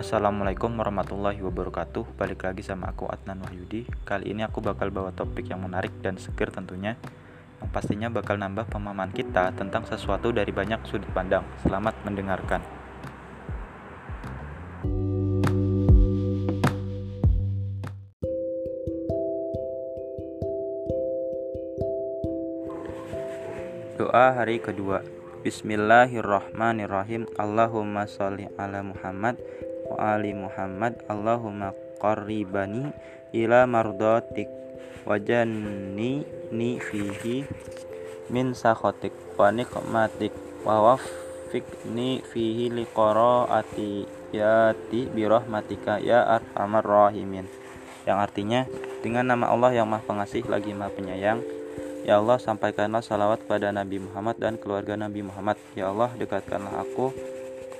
Assalamualaikum warahmatullahi wabarakatuh. Balik lagi sama aku Adnan Wahyudi. Kali ini aku bakal bawa topik yang menarik dan seger tentunya Yang pastinya bakal nambah pemahaman kita tentang sesuatu dari banyak sudut pandang. Selamat mendengarkan. Doa hari kedua. Bismillahirrahmanirrahim. Allahumma sholli ala Muhammad wa ali Muhammad Allahumma qarribani ila mardatik wajanni ni fihi min sakhatik wa nikmatik wa waffiqni fihi liqaraati yati birahmatika ya arhamar rahimin yang artinya dengan nama Allah yang Maha Pengasih lagi Maha Penyayang Ya Allah, sampaikanlah salawat kepada Nabi Muhammad dan keluarga Nabi Muhammad. Ya Allah, dekatkanlah aku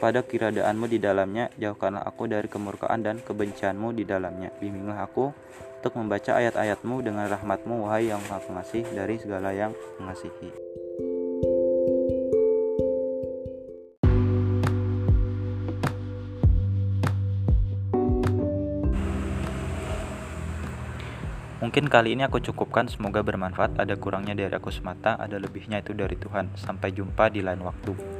kepada kiradaanmu di dalamnya, jauhkanlah aku dari kemurkaan dan kebencianmu di dalamnya. Bimbinglah aku untuk membaca ayat-ayatmu dengan rahmatmu, wahai yang maha pengasih dari segala yang mengasihi. Mungkin kali ini aku cukupkan, semoga bermanfaat. Ada kurangnya dari aku semata, ada lebihnya itu dari Tuhan. Sampai jumpa di lain waktu.